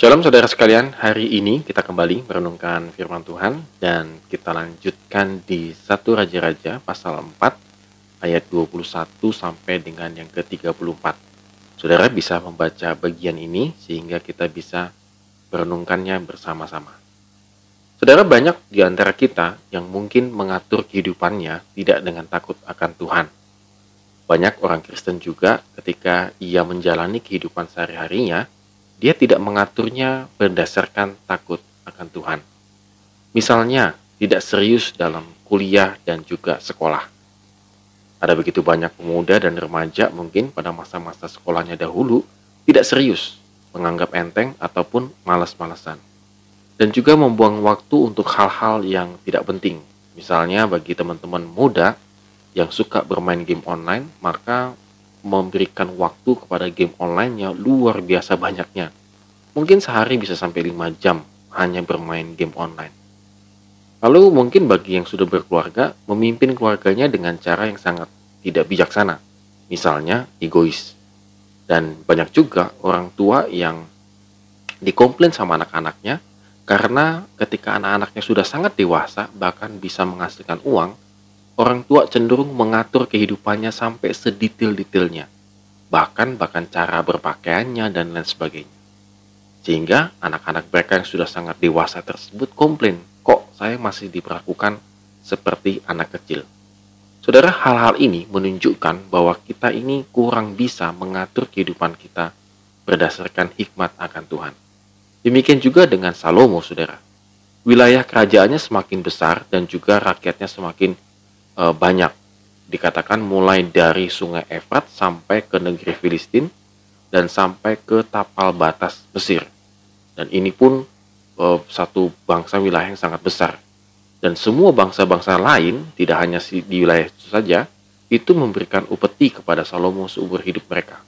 Shalom saudara sekalian, hari ini kita kembali merenungkan firman Tuhan dan kita lanjutkan di 1 Raja-Raja pasal 4 ayat 21 sampai dengan yang ke-34. Saudara bisa membaca bagian ini sehingga kita bisa merenungkannya bersama-sama. Saudara banyak di antara kita yang mungkin mengatur kehidupannya tidak dengan takut akan Tuhan. Banyak orang Kristen juga ketika ia menjalani kehidupan sehari-harinya, dia tidak mengaturnya berdasarkan takut akan Tuhan. Misalnya, tidak serius dalam kuliah dan juga sekolah. Ada begitu banyak pemuda dan remaja mungkin pada masa-masa sekolahnya dahulu tidak serius, menganggap enteng ataupun malas-malasan. Dan juga membuang waktu untuk hal-hal yang tidak penting. Misalnya bagi teman-teman muda yang suka bermain game online, maka memberikan waktu kepada game online-nya luar biasa banyaknya. Mungkin sehari bisa sampai 5 jam hanya bermain game online. Lalu mungkin bagi yang sudah berkeluarga, memimpin keluarganya dengan cara yang sangat tidak bijaksana. Misalnya egois. Dan banyak juga orang tua yang dikomplain sama anak-anaknya karena ketika anak-anaknya sudah sangat dewasa bahkan bisa menghasilkan uang, orang tua cenderung mengatur kehidupannya sampai sedetail-detailnya, bahkan bahkan cara berpakaiannya dan lain sebagainya. Sehingga anak-anak mereka yang sudah sangat dewasa tersebut komplain, kok saya masih diperlakukan seperti anak kecil. Saudara, hal-hal ini menunjukkan bahwa kita ini kurang bisa mengatur kehidupan kita berdasarkan hikmat akan Tuhan. Demikian juga dengan Salomo, saudara. Wilayah kerajaannya semakin besar dan juga rakyatnya semakin e, banyak. Dikatakan mulai dari sungai Efrat sampai ke negeri Filistin dan sampai ke tapal batas Mesir. Dan ini pun e, satu bangsa wilayah yang sangat besar. Dan semua bangsa-bangsa lain, tidak hanya di wilayah itu saja, itu memberikan upeti kepada Salomo seumur hidup mereka.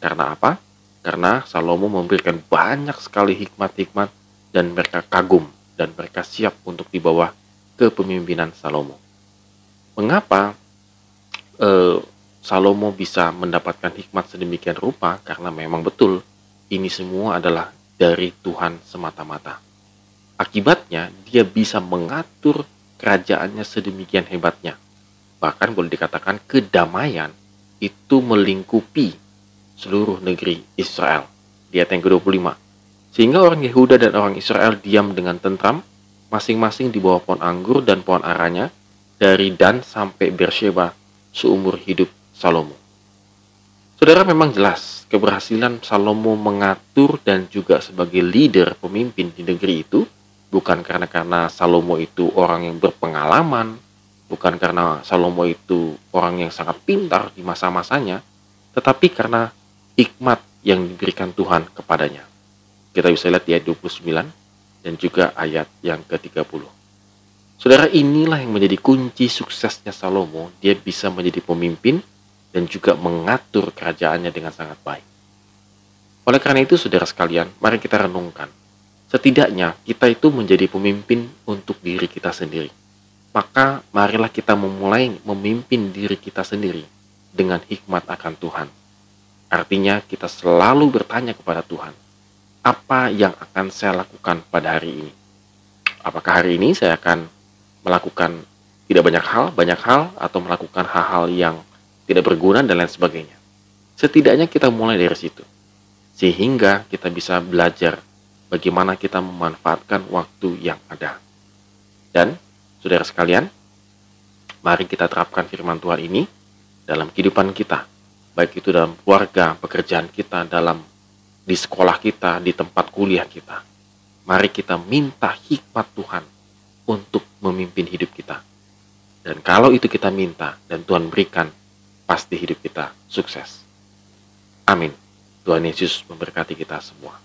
Karena apa? Karena Salomo memberikan banyak sekali hikmat-hikmat dan mereka kagum dan mereka siap untuk di bawah kepemimpinan Salomo. Mengapa eh, Salomo bisa mendapatkan hikmat sedemikian rupa? Karena memang betul ini semua adalah dari Tuhan semata-mata. Akibatnya dia bisa mengatur kerajaannya sedemikian hebatnya. Bahkan boleh dikatakan kedamaian itu melingkupi seluruh negeri Israel. Di ayat yang ke-25. Sehingga orang Yehuda dan orang Israel diam dengan tentram, masing-masing di bawah pohon anggur dan pohon aranya, dari Dan sampai Beersheba seumur hidup Salomo. Saudara memang jelas keberhasilan Salomo mengatur dan juga sebagai leader pemimpin di negeri itu bukan karena karena Salomo itu orang yang berpengalaman, bukan karena Salomo itu orang yang sangat pintar di masa-masanya, tetapi karena hikmat yang diberikan Tuhan kepadanya. Kita bisa lihat di ayat 29 dan juga ayat yang ke-30. Saudara, inilah yang menjadi kunci suksesnya Salomo. Dia bisa menjadi pemimpin dan juga mengatur kerajaannya dengan sangat baik. Oleh karena itu, saudara sekalian, mari kita renungkan. Setidaknya kita itu menjadi pemimpin untuk diri kita sendiri. Maka marilah kita memulai memimpin diri kita sendiri dengan hikmat akan Tuhan Artinya kita selalu bertanya kepada Tuhan, apa yang akan saya lakukan pada hari ini? Apakah hari ini saya akan melakukan tidak banyak hal, banyak hal, atau melakukan hal-hal yang tidak berguna dan lain sebagainya. Setidaknya kita mulai dari situ. Sehingga kita bisa belajar bagaimana kita memanfaatkan waktu yang ada. Dan, saudara sekalian, mari kita terapkan firman Tuhan ini dalam kehidupan kita baik itu dalam keluarga, pekerjaan kita, dalam di sekolah kita, di tempat kuliah kita. Mari kita minta hikmat Tuhan untuk memimpin hidup kita. Dan kalau itu kita minta dan Tuhan berikan, pasti hidup kita sukses. Amin. Tuhan Yesus memberkati kita semua.